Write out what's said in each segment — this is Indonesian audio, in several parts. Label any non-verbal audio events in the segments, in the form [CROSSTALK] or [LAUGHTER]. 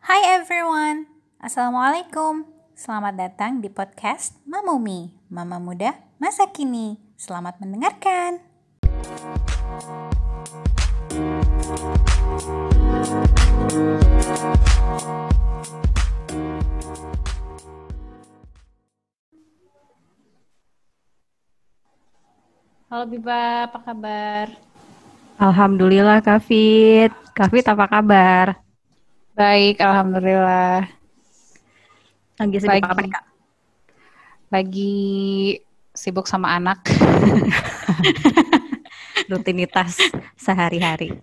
Hai everyone, Assalamualaikum. Selamat datang di podcast Mamumi, Mama Muda Masa Kini. Selamat mendengarkan. Halo Biba, apa kabar? Alhamdulillah Kak Fit. Kak Fit apa kabar? Baik, Alhamdulillah. Lagi sibuk Lagi. apa nih Kak? Lagi sibuk sama anak. [LAUGHS] Rutinitas sehari-hari.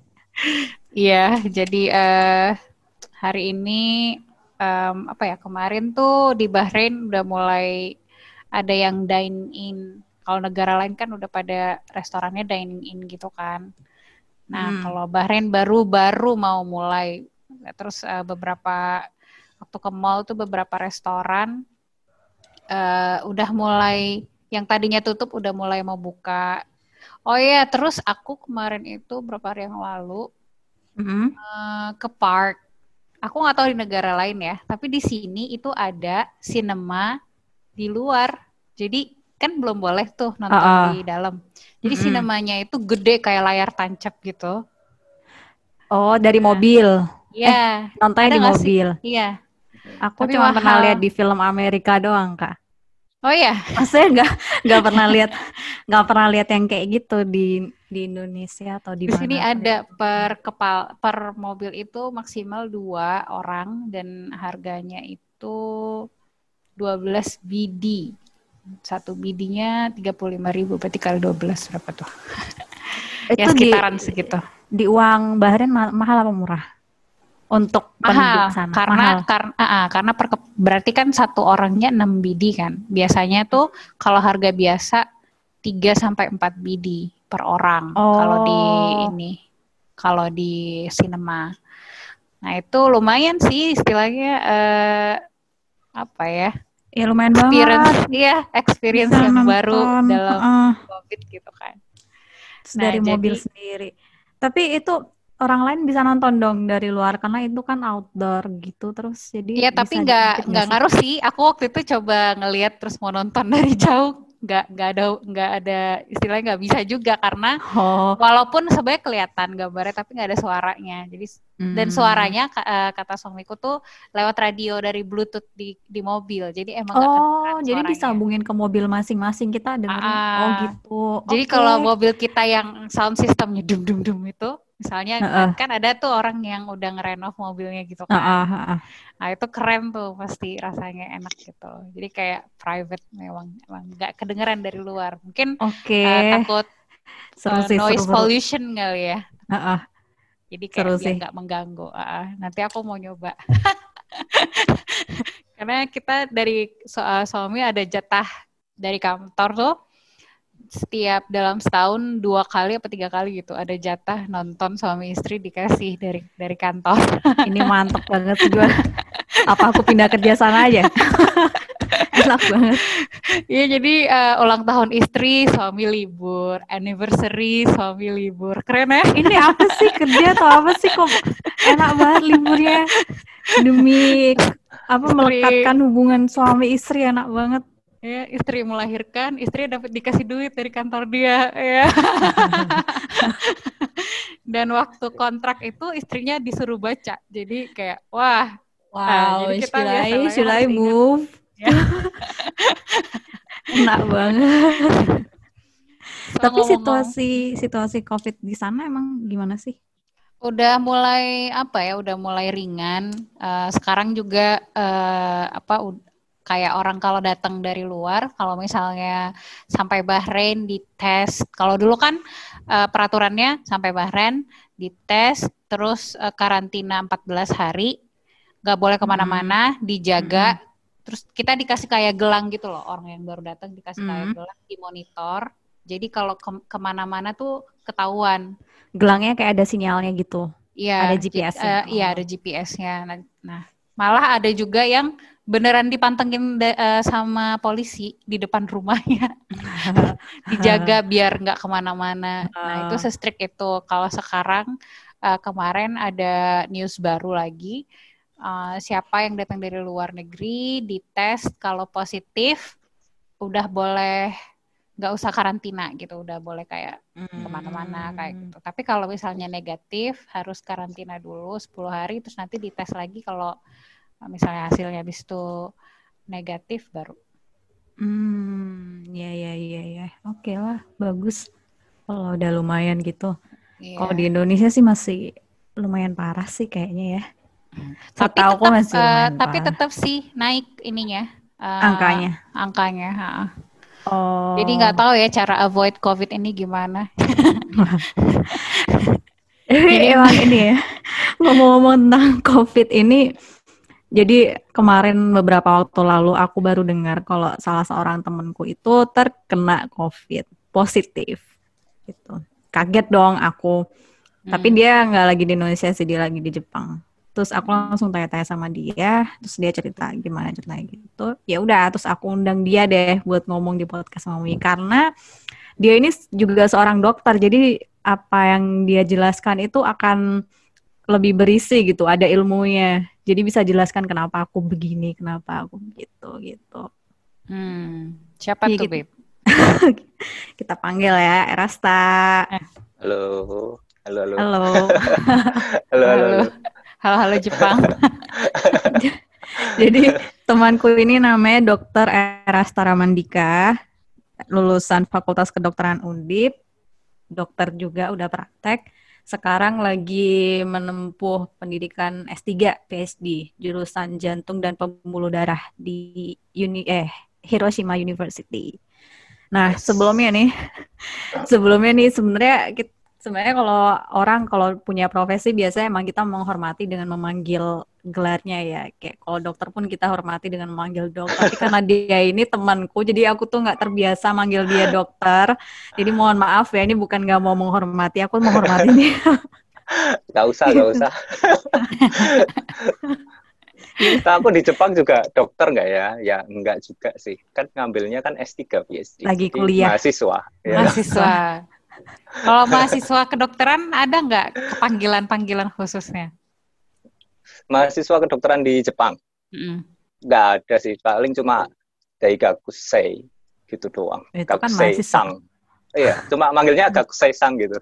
Iya, jadi eh, hari ini em, apa ya kemarin tuh di Bahrain udah mulai ada yang dine in. Kalau negara lain kan udah pada restorannya dining in gitu kan. Nah, Hmm. kalau Bahrain baru-baru mau mulai. Terus eh, beberapa waktu ke mall tuh beberapa restoran eh, udah mulai yang tadinya tutup udah mulai mau buka. Oh iya, terus aku kemarin itu beberapa hari yang lalu Mm-mm. eh, ke park. Aku nggak tahu di negara lain ya, tapi di sini itu ada cinema di luar. Jadi kan belum boleh tuh nonton Ah, ah. di dalam. Jadi Mm-mm. sinemanya itu gede kayak layar tancap gitu. Oh, dari mobil. Iya, Nontonnya ada di mobil. iya. Aku Tapi cuma pernah mahal. lihat di film Amerika doang, Kak. Oh iya, Maksudnya nggak nggak pernah lihat nggak pernah lihat yang kayak gitu di di Indonesia atau di di sini mana. ada per kepal per mobil itu maksimal dua orang dan harganya itu 12 BD. Satu BD-nya 35.000 berarti kali 12 berapa tuh? Itu ya di, sekitaran segitu. di uang Bahrain ma- mahal apa murah? Untuk Mahal sana. karena mahal. karena ah, ah, karena per ke- berarti kan satu orangnya 6 BD kan. Biasanya tuh kalau harga biasa 3 sampai 4 BD per orang kalau di Oh. ini kalau di cinema. Nah, itu lumayan sih istilahnya eh, apa ya? Ya lumayan Experience banget. iya, experience Bisa yang baru nonton, dalam heeh. Covid gitu kan. Terus Nah, dari mobil jadi- sendiri. Tapi itu orang lain bisa nonton dong dari luar karena itu kan outdoor gitu terus jadi Iya, tapi nggak nggak ngaruh sih. Aku waktu itu coba ngelihat terus mau nonton [LAUGHS] dari jauh, nggak nggak ada nggak ada istilahnya nggak bisa juga karena Oh, walaupun sebenarnya kelihatan gambarnya tapi nggak ada suaranya. Jadi dan hmm. suaranya ka- eh, kata suamiku tuh lewat radio dari Bluetooth di di mobil. Jadi emang Oh, jadi suaranya. disambungin ke mobil masing-masing kita dengerin. Ah, Oh, gitu. Jadi Oke. kalau mobil kita yang sound systemnya dum dum dum itu, misalnya Heeh. kan ada tuh orang yang udah ngerenov mobilnya gitu kan. ah, ah. Nah itu keren tuh pasti rasanya enak gitu. Jadi kayak private memang emang nggak kedengeran dari luar. Mungkin Oke. eh, takut Seru sih, noise seru-seru. pollution kali ya. Ah, ah. Jadi Seru kayak biar nggak mengganggu. Ah, ah. nanti aku mau nyoba. [LAUGHS] Karena kita dari su- eh, suami ada jatah dari kantor tuh setiap dalam setahun dua kali apa tiga kali gitu ada jatah nonton suami istri dikasih dari dari kantor. [LAUGHS] Ini mantep banget gue. Apa aku pindah kerja sana aja? [LAUGHS] Enak banget. Iya jadi eh, ulang tahun istri suami libur, anniversary suami libur, keren ya? Ini apa sih kerja atau apa sih kok enak banget liburnya demi apa melekatkan hubungan suami istri enak banget. Ya istri melahirkan, istri dapat dikasih duit dari kantor dia, ya. [LAUGHS] Dan waktu kontrak itu istrinya disuruh baca, jadi kayak wah Wow, jadi kita lah ya, ingat. move. Ya. [LAUGHS] Enak banget. So, [LAUGHS] Tapi ngomong-ngomong, situasi situasi COVID di sana emang gimana sih? udah mulai apa ya udah mulai ringan Eh, sekarang juga eh, apa kayak orang kalau datang dari luar kalau misalnya sampai Bahrain dites kalau dulu kan eh, peraturannya sampai Bahrain dites terus eh, karantina 14 hari nggak boleh ke mana-mana dijaga terus kita dikasih kayak gelang gitu loh orang yang baru datang dikasih kayak Mm. gelang dimonitor jadi kalau ke- ke mana-mana tuh ketahuan Gelangnya kayak ada sinyalnya gitu. Iya, Ada GPS-nya. eh, Iya, Oh. ada GPS-nya. Nah, nah, malah ada juga yang beneran dipantengin da- eh, sama polisi di depan rumahnya, [LAUGHS] dijaga biar nggak ke mana-mana. Nah, itu Ah. se-strict itu. Kalau sekarang eh, kemarin ada news baru lagi, uh, siapa yang datang dari luar negeri dites kalau positif udah boleh nggak usah karantina gitu udah boleh kayak Hmm. ke mana-mana kayak gitu tapi kalau misalnya negatif harus karantina dulu 10 hari terus nanti dites lagi kalau uh, misalnya hasilnya habis itu negatif baru Hmm, ya ya ya ya. Oke lah, bagus. Kalau udah lumayan gitu. Iya. Kalau di Indonesia sih masih lumayan parah sih kayaknya ya. tapi aku tetap masih uh, tapi parah. tetap sih naik ininya uh, Angkanya. angkanya ha. Oh. jadi nggak tahu ya cara avoid covid ini gimana [LAUGHS] Jadi- emang ini ya, ngomong-ngomong tentang COVID ini, jadi kemarin beberapa waktu lalu aku baru dengar kalau salah seorang temenku itu terkena COVID positif, gitu. Kaget dong aku. Tapi Hmm. dia nggak lagi di Indonesia sih, dia lagi di Jepang. Terus aku langsung tanya-tanya sama dia, terus dia cerita gimana ceritanya gitu. Ya udah, terus aku undang dia deh buat ngomong di podcast Mami karena dia ini juga seorang dokter. Jadi apa yang dia jelaskan itu akan lebih berisi gitu, ada ilmunya. Jadi bisa jelaskan kenapa aku begini, kenapa aku begitu gitu. Hmm, siapa Iya, tuh, gitu. Beb? [LAUGHS] Kita panggil ya, Erasta. [LAUGHS] Halo, halo, halo, Halo. halo, halo, halo. Halo-halo Jepang. [LAUGHS] Jadi temanku ini namanya Dr. Erasta Ramandika, lulusan Fakultas Kedokteran Undip, dokter juga udah praktek. Sekarang lagi menempuh pendidikan S3 PhD jurusan jantung dan pembuluh darah di uni eh Hiroshima University. Nah, Yes. sebelumnya nih [LAUGHS] sebelumnya nih sebenarnya sebenarnya kalau orang kalau punya profesi biasanya emang kita menghormati dengan memanggil gelarnya ya kayak kalau dokter pun kita hormati dengan memanggil dok tapi karena dia ini temanku jadi aku tuh nggak terbiasa manggil dia dokter jadi mohon maaf ya ini bukan nggak mau menghormati aku menghormati dia [LAUGHS] Gak usah, gak usah. Kita [LAUGHS] aku di Jepang juga dokter nggak ya? Ya enggak juga sih. Kan ngambilnya kan S3 PhD. Lagi kuliah. Mahasiswa. Ya. mahasiswa. [LAUGHS] Kalau mahasiswa kedokteran ada nggak kepanggilan-panggilan khususnya? Mahasiswa kedokteran di Jepang. Mm. Nggak ada sih. Paling cuma Daigakusei gitu doang. Itu kan Gakusei mahasiswa. sang. Iya, cuma manggilnya [LAUGHS] Gakusei sang gitu.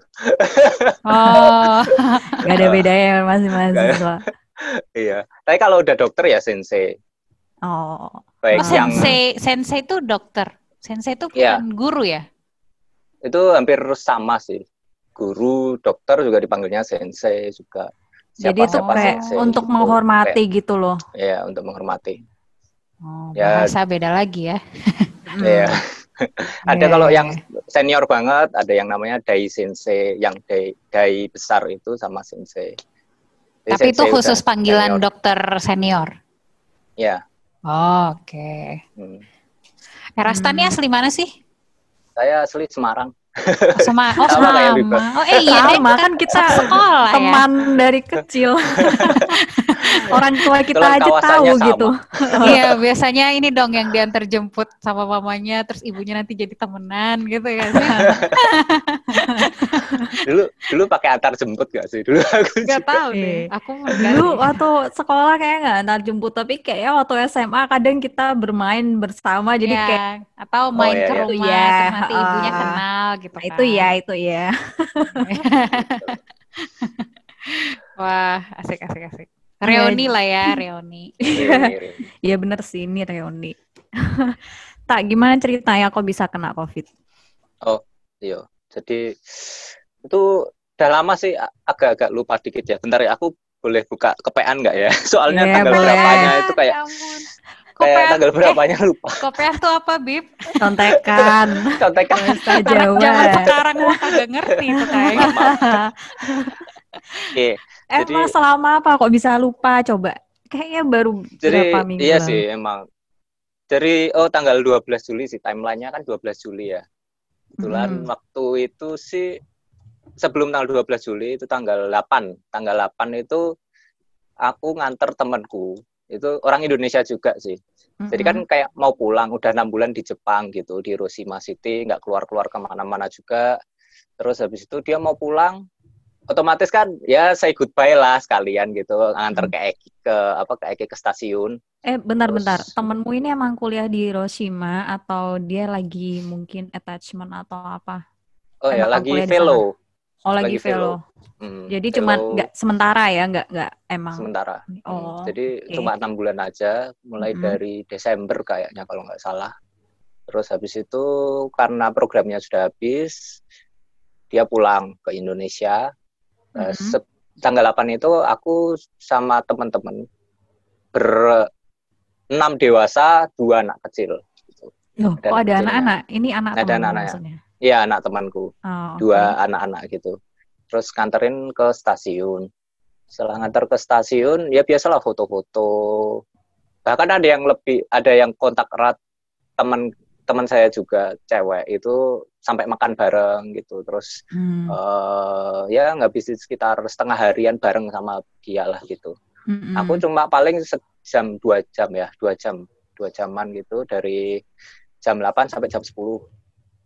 Oh, [LAUGHS] nggak ada bedanya masih mahasiswa Iya. Tapi kalau udah dokter ya sensei. oh oh Baik yang sensei, sensei itu dokter. Sensei itu Iya. bukan guru ya? itu hampir sama sih. Guru, dokter juga dipanggilnya sensei juga. Jadi itu Siapa-siapa kayak sensei untuk gitu. menghormati gitu loh Iya, untuk menghormati. Oh, Ya. bahasa beda lagi ya. [LAUGHS] Iya. [LAUGHS] Ada Iya, kalau iya, yang senior banget, ada yang namanya dai sensei, yang dai, dai besar itu sama sensei. Jadi Tapi itu sensei khusus udah panggilan senior. dokter senior. Ya. Oh, Oke. hmm. Erasta nih Hmm. asli mana sih? Saya asli Semarang. Oh, sama, oh Sama kayak sama. Oh eh, iya, sama kan kita sekolah ya. teman dari kecil [LAUGHS] orang tua kita Kebetulan aja tahu sama. gitu [LAUGHS] Iya, biasanya ini dong yang diantar jemput sama mamanya, terus ibunya nanti jadi temenan gitu ya sih. [LAUGHS] Dulu dulu pakai antar jemput gak sih? Dulu aku Gak juga. tahu Iya. deh. Aku dulu waktu sekolah kayak nggak antar jemput tapi kayaknya waktu SMA kadang kita bermain bersama jadi Iya, kayak atau main iya, ke iya. rumah, Iya, terus nanti ibunya ah. kenal gitu Nah, kan. itu ya itu [LAUGHS] ya Wah, asik asik asik. Reuni lah ya, reuni. [LAUGHS] Iya. ya bener sih ini reuni [LAUGHS] tak gimana ceritanya kok bisa kena covid Iya. Jadi itu udah lama sih agak-agak lupa dikit ya. Bentar ya, aku boleh buka kepean nggak ya? Soalnya Iya, tanggal boleh. berapanya itu kayak Ya ampun. Kayak tanggal berapanya lupa. eh, kopean tuh apa, Bib? contekan Contekan. bahasa zaman Jawa sekarang mah kagak ngerti itu kayaknya. Oke. eh Jadi- mas selama apa kok bisa lupa coba kayaknya baru Jadi berapa minggu iya lalu. sih emang. Dari oh tanggal 12 Juli sih timelinenya kan 12 Juli ya. Kebetulan Hmm. waktu itu sih sebelum tanggal 12 Juli itu tanggal 8. Tanggal 8 itu aku nganter temanku. Itu orang Indonesia juga sih. Jadi kan kayak mau pulang, udah enam bulan di Jepang gitu, di Hiroshima City, nggak keluar-keluar ke mana-mana juga. Terus habis itu dia mau pulang, otomatis kan ya say goodbye lah sekalian gitu nganter Hmm. ke Eki ke apa ke Eki ke stasiun Eh, bentar-bentar. Terus- Temenmu ini emang kuliah di Hiroshima atau dia lagi mungkin attachment atau apa? oh ya Emang lagi kuliah di fellow Oh, lagi, Lagi fellow. fellow. Hmm, Jadi fellow nggak sementara ya, nggak nggak emang. sementara Hmm, Oh, jadi oke. cuma enam bulan aja mulai Mm-mm. dari Desember kayaknya kalau nggak salah terus habis itu karena programnya sudah habis dia pulang ke Indonesia Eh, Mhm. sep- tanggal 8 itu aku sama teman-teman ber enam dewasa dua anak kecil gitu. Loh, ada oh ada anak-anak. Ini anak Ada anak-anak ya. Iya anak temanku. Oh, dua anak-anak gitu. Terus nganterin ke stasiun. Setelah nganter ke stasiun ya biasalah foto-foto. Bahkan ada yang lebih ada yang kontak erat teman teman saya juga cewek itu sampai makan bareng gitu. Terus Hmm. eh ya ngabisin sekitar setengah harian bareng sama dia lah gitu. Mm-mm. aku cuma paling sejam dua jam ya dua jam dua jaman gitu. Dari jam 8 sampai jam 10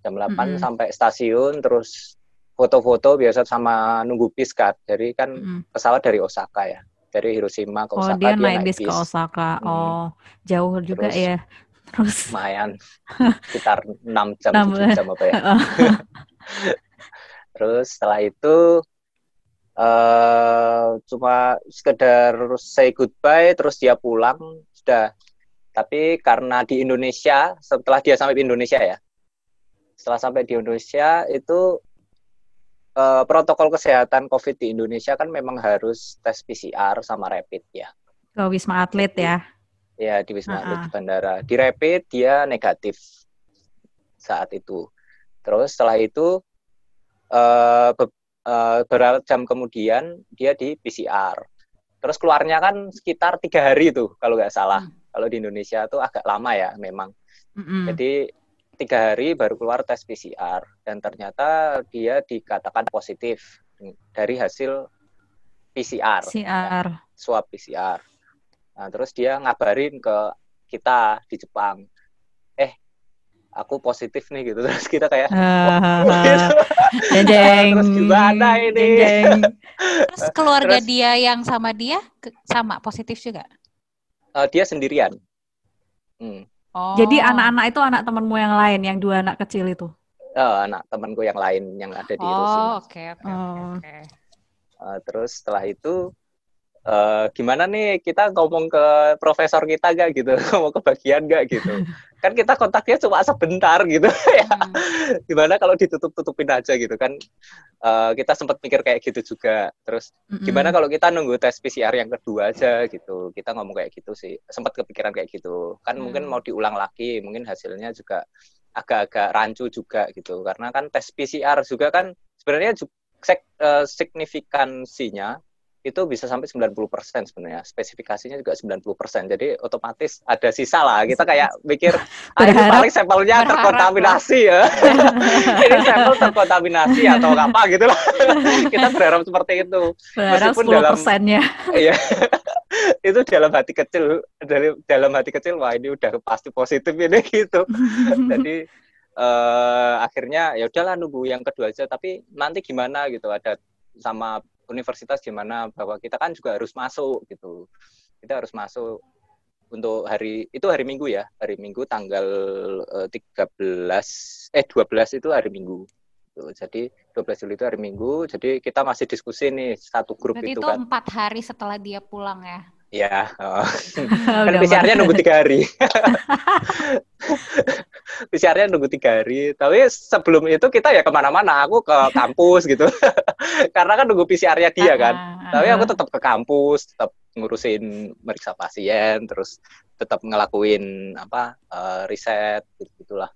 jam 8 Mm-mm. sampai stasiun terus foto-foto biasa sama nunggu bis kan jadi kan Mm-mm. pesawat dari Osaka ya dari Hiroshima ke Oh, Osaka dia naik bis ke Osaka. Hmm. Oh, jauh juga Terus- ya. [LAUGHS] Terus lumayan [LAUGHS] sekitar 6 jam Enam 7 jam apa ya [LAUGHS] terus setelah itu eh cuma sekedar say goodbye terus dia pulang sudah tapi karena di Indonesia setelah dia sampai di Indonesia ya setelah sampai di Indonesia itu eh, protokol kesehatan COVID di Indonesia kan memang harus tes PCR sama rapid ya ke Wisma Atlet ya. ya di Wisma Atlet Ah-ah. di bandara di rapid dia negatif saat itu terus setelah itu eh, be- eh, beberapa jam kemudian dia di PCR terus keluarnya kan sekitar tiga hari tuh kalau nggak salah Hmm. kalau di Indonesia tuh agak lama ya memang Mm-mm. jadi tiga hari baru keluar tes PCR dan ternyata dia dikatakan positif dari hasil PCR CR. swab PCR. Nah, terus dia ngabarin ke kita di Jepang, eh, aku positif nih gitu. [LAUGHS] Terus kita kayak, [LAUGHS] Jeng [LAUGHS] jeng. Terus gimana ini? Jeng jeng. Terus keluarga Terus- dia yang sama dia sama positif juga. "Eh, dia sendirian. Hmm. Oh. Jadi anak-anak itu anak temanmu yang lain, yang dua anak kecil itu. Eh, anak temanku yang lain yang ada di. Oh, oke oke oke, Oh. oke. Eh, terus setelah itu, eh, gimana nih kita ngomong ke profesor kita gak gitu, [LAUGHS] ngomong ke bagian gak gitu. Kan kita kontaknya cuma sebentar gitu. [LAUGHS] ya Hmm. gimana kalau ditutup-tutupin aja gitu kan. Eh, kita sempat mikir kayak gitu juga. Terus Mm-mm. gimana kalau kita nunggu tes PCR yang kedua aja gitu kita ngomong kayak gitu sih sempat kepikiran kayak gitu kan Hmm. mungkin mau diulang lagi mungkin hasilnya juga agak-agak rancu juga gitu karena kan tes PCR juga kan sebenarnya ju- sek- eh, signifikansinya itu bisa sampai 90% sebenarnya. Spesifikasinya juga 90% jadi otomatis ada sisa lah. Kita kayak [LAUGHS] mikir ah Berharap- paling sampelnya terkontaminasi ya. [LAUGHS] ini sampel terkontaminasi atau apa gitu lah. [LAUGHS] Kita berharap seperti itu. Berharap meskipun 10 dalam- persennya. Iya. itu dalam hati kecil dari dalam hati kecil wah ini udah pasti positif ini gitu. Jadi eh akhirnya ya udahlah nunggu yang kedua aja. Tapi nanti gimana gitu ada sama universitas gimana bahwa kita kan juga harus masuk gitu. Kita harus masuk untuk hari itu hari Minggu ya, hari Minggu tanggal eh, 13 eh 12 itu hari Minggu. Gitu. Jadi 12 Juli itu hari Minggu, jadi kita masih diskusi nih satu grup Berarti itu itu kan. empat hari setelah dia pulang ya. Ya, oh. [LAUGHS] kan PCR-nya nunggu tiga hari. [LAUGHS] PCR-nya nunggu tiga hari. Tapi sebelum itu kita ya ke mana-mana. Aku ke kampus gitu. [LAUGHS] Karena kan nunggu PCR-nya dia kan. Ah, ah, Tapi aku tetap ke kampus, tetap ngurusin meriksa pasien, terus tetap ngelakuin apa eh, riset gitu gitulah.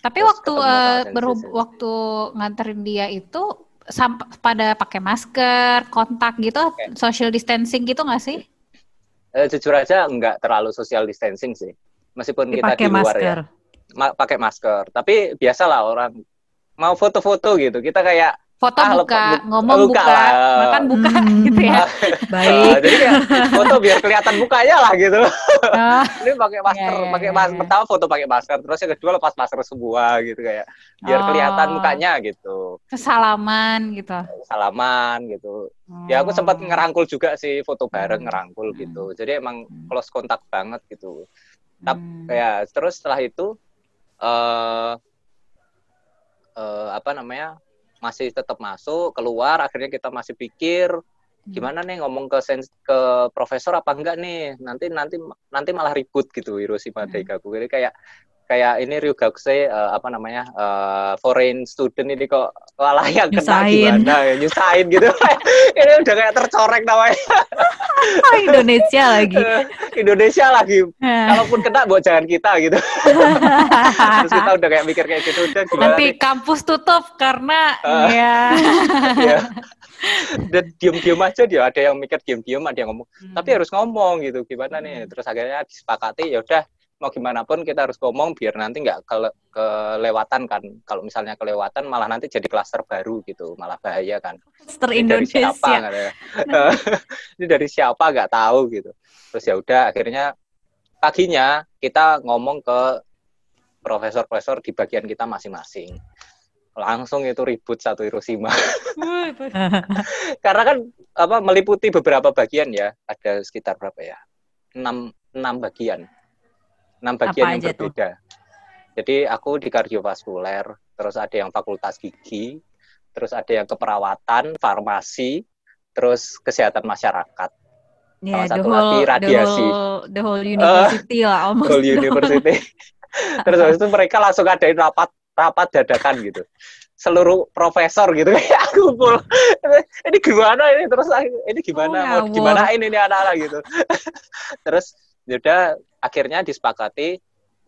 Tapi Terus waktu sama berhub- waktu nganterin dia itu sampai pada pakai masker, kontak gitu, social distancing gitu nggak sih? Eh, jujur aja nggak terlalu social distancing sih. Meskipun kita di luar ya. masker. ma- pakai masker. Tapi biasalah orang mau foto-foto gitu. Kita kayak Foto Ah, buka, bu- ngomong buka buka, lah. makan buka Hmm. gitu ya. [LAUGHS] Baik. Eh, jadi kayak foto biar kelihatan mukanya lah gitu. Oh, [LAUGHS] Ini pakai masker, Iya, iya, pakai iya, masker iya. pertama foto pakai masker, terus yang kedua lepas masker semua gitu kayak biar kelihatan Oh. mukanya gitu. kesalaman gitu. Salaman gitu. Ya aku sempat Oh. ngerangkul juga sih foto bareng Hmm. ngerangkul Hmm. gitu. Jadi emang Hmm. close kontak banget gitu. tap- Hmm. Kayak terus setelah itu eh eh, apa namanya? Masih tetap masuk, keluar akhirnya kita masih pikir Hmm. gimana nih ngomong ke sens ke profesor apa enggak nih nanti nanti nanti malah ribut gitu Hiroshima. Daigaku jadi kayak kayak ini Ryugakuse eh, apa namanya eh, foreign student ini kok malah yang kena gimana ya? Nyusahin gitu. [LAUGHS] Ini udah kayak tercorek namanya. Ah, [LAUGHS] Indonesia lagi. Indonesia lagi. Eh, kalaupun kena buat jangan kita gitu. [LAUGHS] Terus kita udah kayak mikir kayak gitu udah gimana Nanti nih? kampus tutup karena Ah. ya. ya. Dan diem-diem aja dia ada yang mikir diem-diem ada yang ngomong. Tapi harus ngomong gitu gimana nih? Terus akhirnya disepakati ya udah mau gimana pun kita harus ngomong biar nanti nggak kele- kelewatan kan. Kalau misalnya kelewatan malah nanti jadi klaster baru gitu. Malah bahaya kan. Master ini dari siapa Indonesia. katanya. [LAUGHS] ini dari siapa nggak tahu gitu. Terus ya udah akhirnya paginya kita ngomong ke profesor-profesor di bagian kita masing-masing. Langsung itu ribut satu Hiroshima. [LAUGHS] Karena kan apa meliputi beberapa bagian ya. Ada sekitar berapa ya? Enam enam bagian enam bagian Apa yang tuh? berbeda. Jadi aku di kardiovaskuler terus ada yang fakultas gigi terus ada yang keperawatan farmasi terus kesehatan masyarakat. Ya, Sama the satu whole, lagi the radiasi. whole, the whole university lah, almost. Whole [LAUGHS] University. Terus habis itu mereka langsung adain rapat rapat dadakan gitu. Seluruh profesor gitu. [LAUGHS] Kayak kumpul. Ini gimana ini? Terus ini gimana? Oh, mau ngawur. gimana ini ini anak-anak? gitu. [LAUGHS] Terus yaudah akhirnya disepakati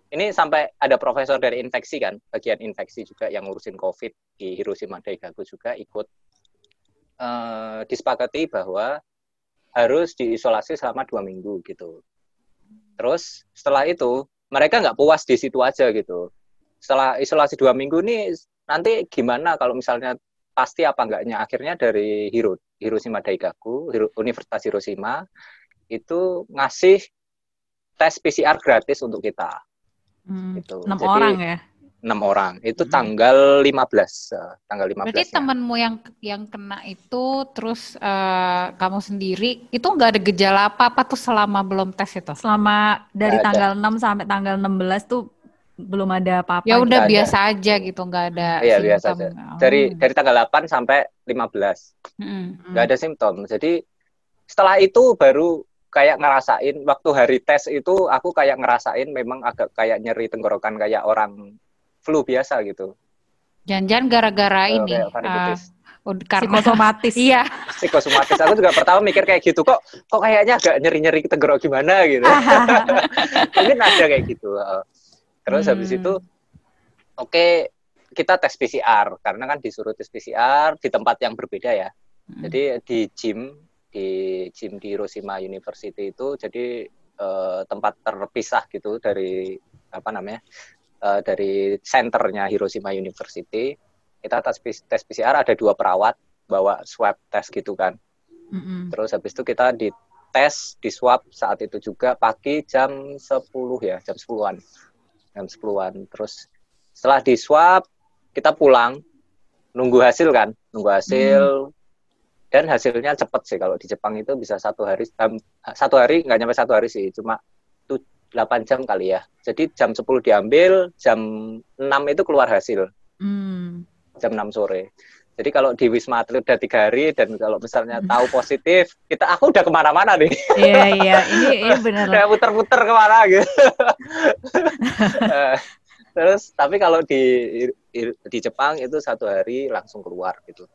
ini sampai ada profesor dari infeksi kan bagian infeksi juga yang ngurusin covid di Hiroshima Daigaku juga ikut Eh, disepakati bahwa harus diisolasi selama dua minggu gitu. Terus setelah itu mereka nggak puas di situ aja gitu. Setelah isolasi dua minggu nih nanti gimana kalau misalnya pasti apa enggaknya akhirnya dari Hiro Hiroshima Daigaku Hiro- Universitas Hiroshima itu ngasih tes PCR gratis untuk kita Hmm, Gitu. Enam Jadi, orang ya? enam orang itu Hmm. tanggal 15 eh, tanggal 15 Berarti temenmu yang yang kena itu terus eh, kamu sendiri itu nggak ada gejala apa-apa tuh selama belum tes itu? Selama dari ada. tanggal 6 sampai tanggal 16 tuh belum ada apa-apa. Ya gitu. udah ada. biasa aja gitu, nggak ada Iya, biasa simptom. aja. Oh. dari dari tanggal 8 sampai 15 Mm-mm. Hmm. nggak ada simptom. Jadi setelah itu baru kayak ngerasain waktu hari tes itu aku kayak ngerasain memang agak kayak nyeri tenggorokan kayak orang flu biasa gitu. Jangan-jangan gara-gara Eh, ini eh, karena Psikosomatis. [LAUGHS] iya Psikosomatis. Aku juga pertama mikir kayak gitu kok kok kayaknya agak nyeri-nyeri tenggorok gimana gitu. [LAUGHS] Mungkin ada kayak gitu. eh. Terus habis Hmm. itu oke kita tes PCR karena kan disuruh tes PCR di tempat yang berbeda ya. Hmm. Jadi di gym di gym di Hiroshima University itu jadi eh, tempat terpisah gitu dari apa namanya eh, dari senternya Hiroshima University. Kita tes, tes PCR ada dua perawat bawa swab test gitu kan. Mm-mm. Terus habis itu kita dites, di swab saat itu juga pagi jam 10 ya, jam 10-an. Jam 10-an. Terus setelah di swab, kita pulang, nunggu hasil kan, nunggu hasil. Dan hasilnya cepet sih, kalau di Jepang itu bisa satu hari, em, satu hari, nggak nyampe satu hari sih, cuma 8 jam kali ya. Jadi jam 10 diambil, jam 6 itu keluar hasil Hmm. jam 6 sore. Jadi kalau di Wisma Atlet udah tiga hari dan kalau misalnya tahu positif, kita aku udah ke mana-mana nih, Iya iya, ini [LAUGHS] ini benar. udah muter-muter ke mana gitu. [LAUGHS] Eh, Terus tapi kalau di di Jepang itu satu hari langsung keluar gitu.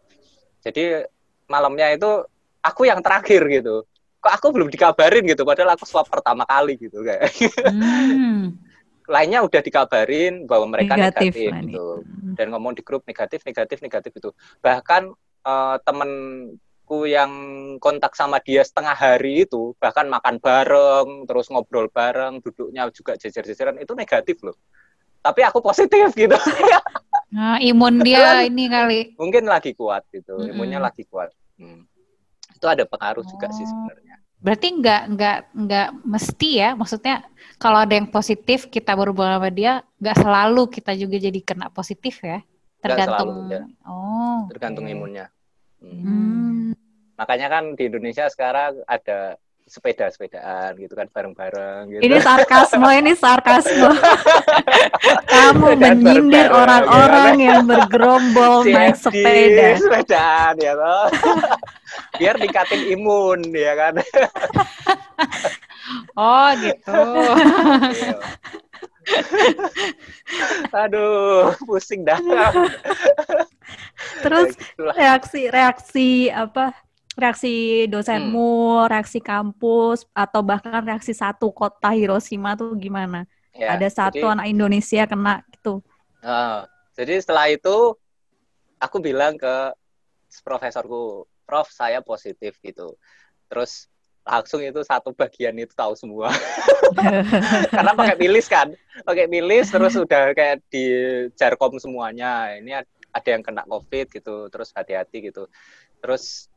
Jadi malamnya itu aku yang terakhir gitu. Kok aku belum dikabarin gitu, padahal aku swab pertama kali gitu kayak. Hmm. [LAUGHS] Lainnya udah dikabarin bahwa mereka Negatif negatif, gitu. Hmm. dan ngomong di grup negatif negatif negatif itu bahkan eh, temenku yang kontak sama dia setengah hari itu bahkan makan bareng terus ngobrol bareng duduknya juga jejer-jejeran itu negatif loh tapi aku positif gitu [LAUGHS] Nah, imun dia ini kali. Mungkin lagi kuat gitu, Mm-mm. imunnya lagi kuat. Hmm. Itu ada pengaruh juga sih Oh. sebenarnya. Berarti nggak nggak nggak mesti ya, maksudnya kalau ada yang positif kita berhubungan sama dia, nggak selalu kita juga jadi kena positif ya. Tergantung. selalu, ya. Oh. Tergantung oke. imunnya. Hmm. Hmm. Makanya kan di Indonesia sekarang ada sepeda-sepedaan gitu kan bareng-bareng gitu. Ini sarkasme, ini sarkasme. [LAUGHS] Kamu Sepedaan menyindir orang-orang yang bergerombol naik sepeda. sepedaan ya toh. [LAUGHS] Biar ningkatin imun ya kan. [LAUGHS] Oh gitu. Iya. Aduh, pusing dah. Terus Ya reaksi reaksi apa? Reaksi dosenmu, reaksi kampus atau bahkan reaksi satu kota Hiroshima tuh gimana? Ya, Ada satu jadi- anak Indonesia kena gitu. Nah, jadi setelah itu aku bilang ke profesorku, Prof saya positif gitu. Terus langsung itu satu bagian itu tahu semua. [LAUGHS] Karena pakai milis kan, pakai milis terus udah kayak di jarkom semuanya. Ini ad- ada yang kena covid gitu, terus hati-hati gitu. Terus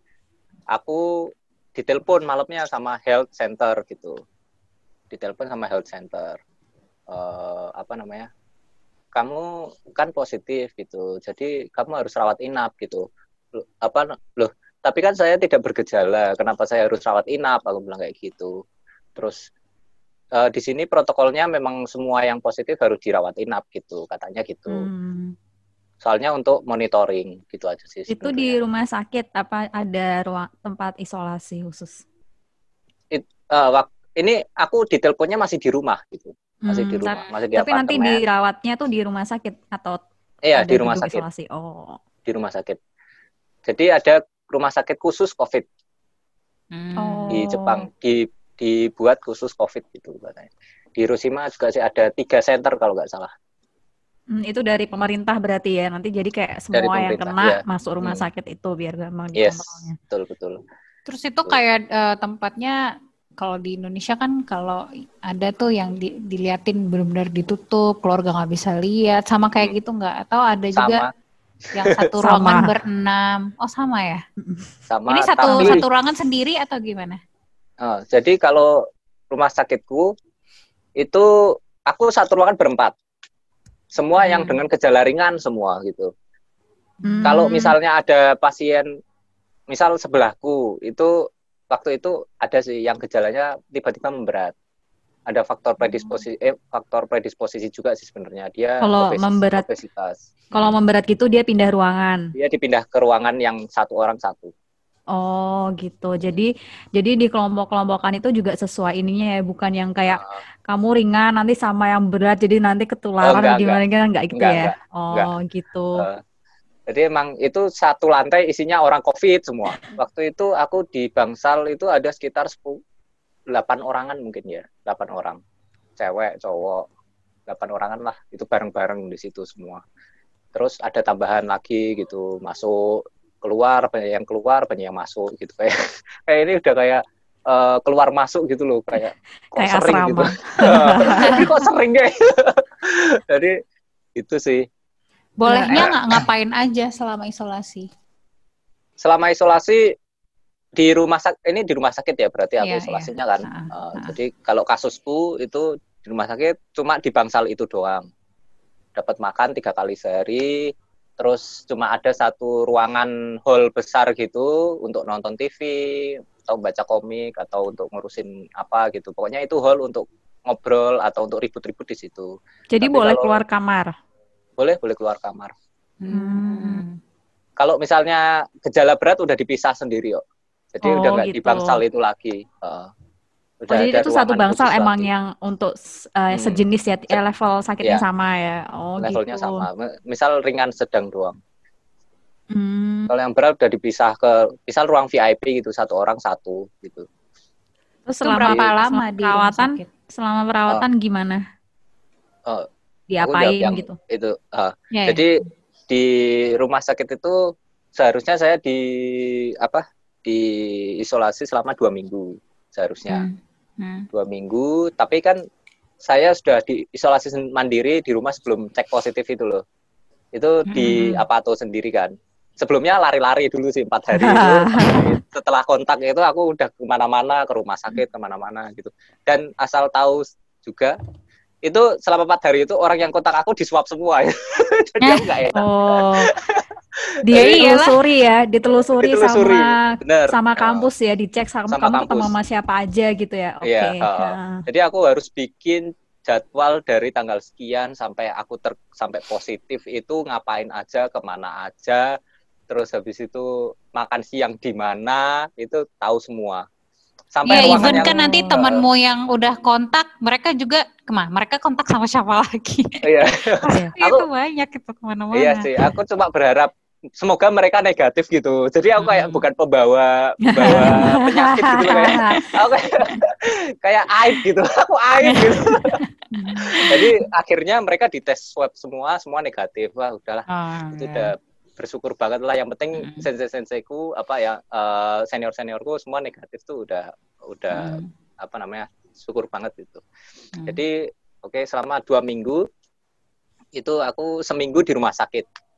aku ditelepon malamnya sama health center gitu. Ditelepon sama health center. Eh, apa namanya? kamu kan positif gitu, jadi kamu harus rawat inap gitu. Loh, apa loh? Tapi kan saya tidak bergejala, kenapa saya harus rawat inap? Aku bilang kayak gitu. Terus eh, di sini protokolnya memang semua yang positif harus dirawat inap gitu, katanya gitu. Hmm. Soalnya untuk monitoring gitu aja sih. Itu di sebenarnya. rumah sakit apa ada ruang tempat isolasi khusus? Eh, wak- ini aku diteleponnya masih di rumah gitu, masih di Hmm, rumah, tap- masih di Tapi nanti dirawatnya tuh di rumah sakit atau Iya ada di rumah sakit, isolasi? Oh. di rumah sakit. Jadi ada rumah sakit khusus COVID Hmm. Oh. di Jepang di dibuat khusus COVID gitu katanya. Di Hiroshima juga sih ada tiga center kalau nggak salah. Hmm, itu dari pemerintah berarti ya. Nanti jadi kayak semua yang kena iya. masuk rumah Hmm. sakit itu biar gampang Yes, dikontrolnya. betul betul. Terus itu kayak eh, tempatnya kalau di Indonesia kan kalau ada tuh yang di- diliatin benar-benar ditutup, keluarga nggak bisa lihat, sama kayak gitu nggak? Atau ada juga Sama yang satu [LAUGHS] Sama. ruangan berenam? Oh sama ya? sama Ini satu tapi satu ruangan sendiri atau gimana? eh, jadi kalau rumah sakitku itu aku satu ruangan berempat. Semua yang Hmm. dengan gejala ringan semua gitu. Hmm. Kalau misalnya ada pasien misal sebelahku itu waktu itu ada sih yang gejalanya tiba-tiba memberat. Ada faktor predisposisi eh faktor predisposisi juga sih sebenarnya dia Kalau obesis- memberat- obesitas. kalau memberat gitu dia pindah ruangan. Dia dipindah ke ruangan yang satu orang satu. Oh gitu. Jadi jadi di kelompok-kelompokan itu juga sesuai ininya ya, bukan yang kayak Ah, kamu ringan nanti sama yang berat jadi nanti ketularan Oh, enggak, gimana gimana enggak gitu Enggak, ya. enggak, oh enggak. gitu. eh, jadi emang itu satu lantai isinya orang COVID semua. [LAUGHS] Waktu itu aku di Bangsal itu ada sekitar 10 8 orangan mungkin ya, 8 orang. Cewek, cowok, 8 orangan lah. Itu bareng-bareng di situ semua. Terus ada tambahan lagi gitu, masuk, keluar, banyak yang keluar, banyak yang masuk gitu kayak [LAUGHS] kayak ini udah kayak eh, keluar masuk gitu loh kayak kok Kayak sering asrama. [LAUGHS] gitu. Ini kok sering kayak. Jadi itu sih Bolehnya Nah, nggak ngapain aja selama isolasi? selama isolasi di rumah sakit ini di rumah sakit ya berarti aku Iya, isolasinya kan. Ah, Eh, ah. Jadi kalau kasusku itu di rumah sakit cuma di bangsal itu doang. Dapat makan tiga kali sehari, terus cuma ada satu ruangan hall besar gitu untuk nonton TV atau baca komik atau untuk ngurusin apa gitu. Pokoknya itu hall untuk ngobrol atau untuk ribut-ribut di situ. Jadi Tapi boleh kalau- keluar kamar. Boleh, boleh keluar kamar. Hmm. Kalau misalnya gejala berat udah dipisah sendiri kok. Jadi Oh, udah nggak di gitu. bangsal itu lagi. Heeh. Oh, jadi itu satu bangsal emang lagi. yang untuk eh, Hmm. sejenis ya, eh, level sakitnya Iya. sama ya. Oh levelnya gitu. sama. Misal ringan sedang doang. Hmm. Kalau yang berat udah dipisah ke misal ruang VIP gitu, satu orang satu gitu. Terus Itu selama berapa lama selama di perawatan, sakit? selama perawatan gimana? Oh, Diapain jawab yang gitu? Itu eh, Ya, ya. jadi di rumah sakit itu seharusnya saya di apa? di isolasi selama dua minggu seharusnya. Hmm. Hmm. dua minggu tapi kan saya sudah di isolasi mandiri di rumah sebelum cek positif itu loh itu di Mm-mm. Apato sendiri kan. Sebelumnya lari-lari dulu sih empat hari itu. [LAUGHS] Setelah kontak itu aku udah ke mana-mana ke rumah sakit ke mana-mana gitu. Dan asal tahu juga itu selama empat hari itu orang yang kontak aku disuap semua. [LAUGHS] Jadi aku nggak enak. Oh. [LAUGHS] Dia ditelusuri ya, ditelusuri, Ditelusuri, sama Bener. sama Uh, kampus ya, dicek sama, Sama kamu ketemu kampus. sama siapa aja gitu ya. Oke. Iya, uh, Nah. Jadi aku harus bikin jadwal dari tanggal sekian sampai aku ter sampai positif itu ngapain aja, ke mana aja, terus habis itu makan siang di mana itu tahu semua. Sampai ruangan even yang kan nanti uh, temanmu yang udah kontak, mereka juga ke mana? Mereka kontak sama siapa [LAUGHS] lagi? Iya, Iya. itu banyak itu ke mana-mana. iya sih. Aku cuma berharap semoga mereka negatif gitu. Jadi aku kayak Hmm. bukan pembawa pembawa [LAUGHS] penyakit gitu kayak aku kayak [LAUGHS] kayak aib gitu. Aku aib gitu. Jadi akhirnya mereka dites swab semua, semua negatif. Wah, udahlah. Oh, itu iya. udah bersyukur banget lah yang penting Mm. sensei senseiku apa ya senior seniorku semua negatif tuh udah udah Hmm. apa namanya syukur banget itu Hmm. jadi oke selama dua minggu itu aku seminggu di rumah sakit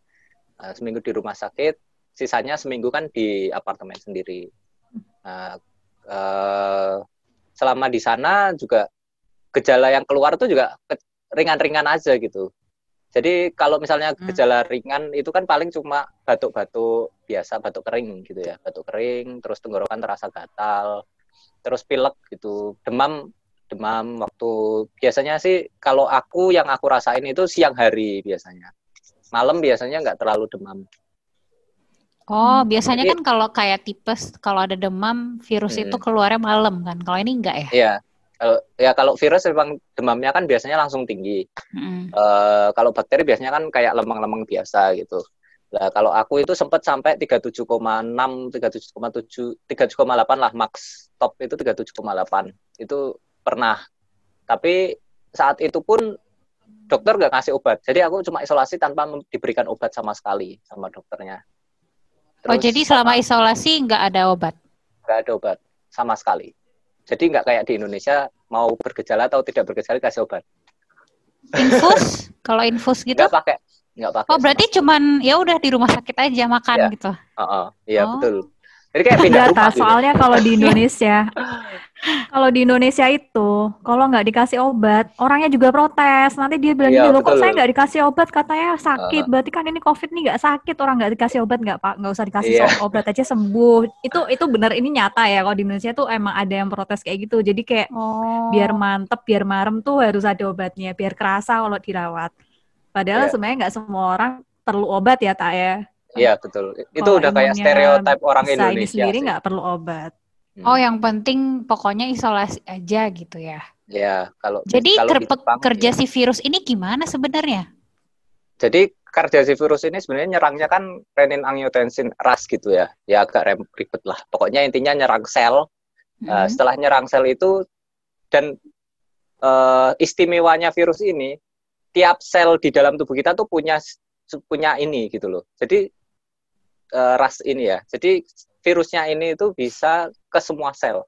Nah, seminggu di rumah sakit sisanya seminggu kan di apartemen sendiri Nah, eh, selama di sana juga gejala yang keluar tuh juga ringan-ringan aja gitu jadi kalau misalnya Hmm. gejala ringan itu kan paling cuma batuk-batuk biasa, batuk kering gitu ya, batuk kering, terus tenggorokan terasa gatal, terus pilek gitu, demam, demam waktu biasanya sih kalau aku yang aku rasain itu siang hari biasanya, malam biasanya nggak terlalu demam. Oh, biasanya Jadi- kan kalau kayak tipes, kalau ada demam, virus Hmm. itu keluarnya malam kan. Kalau ini enggak ya? Iya, kalau ya kalau virus memang demamnya kan biasanya langsung tinggi. Mm. Eh, kalau bakteri biasanya kan kayak lemang-lemang biasa gitu. Nah, kalau aku itu sempat sampai 37,6, 37,7, 37,8 lah max top itu 37,8. Itu pernah. Tapi saat itu pun dokter nggak ngasih obat. Jadi aku cuma isolasi tanpa diberikan obat sama sekali sama dokternya. Oh, Terus jadi selama isolasi nggak ada obat? nggak ada obat sama sekali. Jadi nggak kayak di Indonesia mau bergejala atau tidak bergejala kasih obat. Infus? [LAUGHS] kalau infus gitu? Nggak pakai, nggak pakai. Oh, sama berarti cuman ya udah di rumah sakit aja makan Iya. gitu. Heeh, iya Oh. betul. Jadi kayak pindah rumah gitu. soalnya kalau di [LAUGHS] Indonesia, [LAUGHS] kalau di Indonesia itu, kalau nggak dikasih obat, orangnya juga protes. Nanti dia bilang Iya, gitu, kok saya nggak dikasih obat, katanya sakit. Berarti kan ini COVID nih nggak sakit, orang nggak dikasih obat nggak pak, nggak usah dikasih Iya. obat aja sembuh. Itu itu benar ini nyata ya. Kalau di Indonesia tuh emang ada yang protes kayak gitu. Jadi kayak Oh. biar mantep, biar marem tuh harus ada obatnya, biar kerasa kalau dirawat. Padahal Iya. sebenarnya nggak semua orang perlu obat ya, tak ya. Iya betul. Itu udah kayak stereotip orang Bisa ini Indonesia sendiri nggak perlu obat. Hmm. Oh, yang penting pokoknya isolasi aja gitu ya. Ya kalau Jadi kalau Jepang, kerja ya. si virus ini gimana sebenarnya? Jadi kerja si virus ini sebenarnya nyerangnya kan renin angiotensin ras gitu ya. Ya agak ribet lah. Pokoknya intinya nyerang sel. Nah, Hmm. setelah nyerang sel itu dan eh, istimewanya virus ini tiap sel di dalam tubuh kita tuh punya punya ini gitu loh. Jadi eh, ras ini ya. Jadi virusnya ini itu bisa ke semua sel.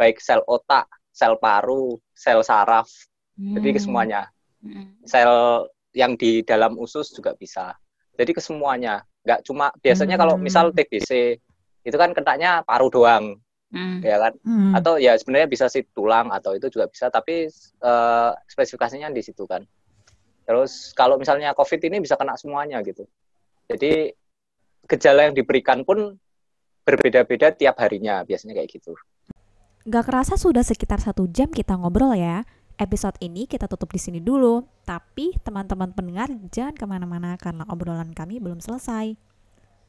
Baik sel otak, sel paru, sel saraf, jadi ke Hmm. semuanya. Hmm. Sel yang di dalam usus juga bisa. Jadi ke semuanya. Nggak cuma biasanya kalau Hmm. misal TBC itu kan kenanya paru doang, Hmm. ya kan? Hmm. atau ya sebenarnya bisa sih tulang atau itu juga bisa tapi eh, spesifikasinya di situ kan terus kalau misalnya covid ini bisa kena semuanya gitu jadi gejala yang diberikan pun berbeda-beda tiap harinya biasanya kayak gitu Gak kerasa sudah sekitar satu jam kita ngobrol ya. Episode ini kita tutup di sini dulu. Tapi teman-teman pendengar jangan ke mana-mana karena obrolan kami belum selesai.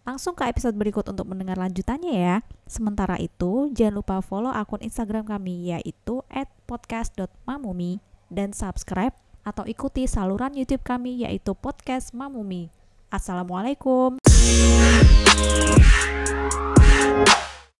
Langsung ke episode berikut untuk mendengar lanjutannya ya. Sementara itu, jangan lupa follow akun Instagram kami yaitu @podcast.mamumi dan subscribe atau ikuti saluran YouTube kami yaitu Podcast Mamumi. Assalamualaikum. Bye.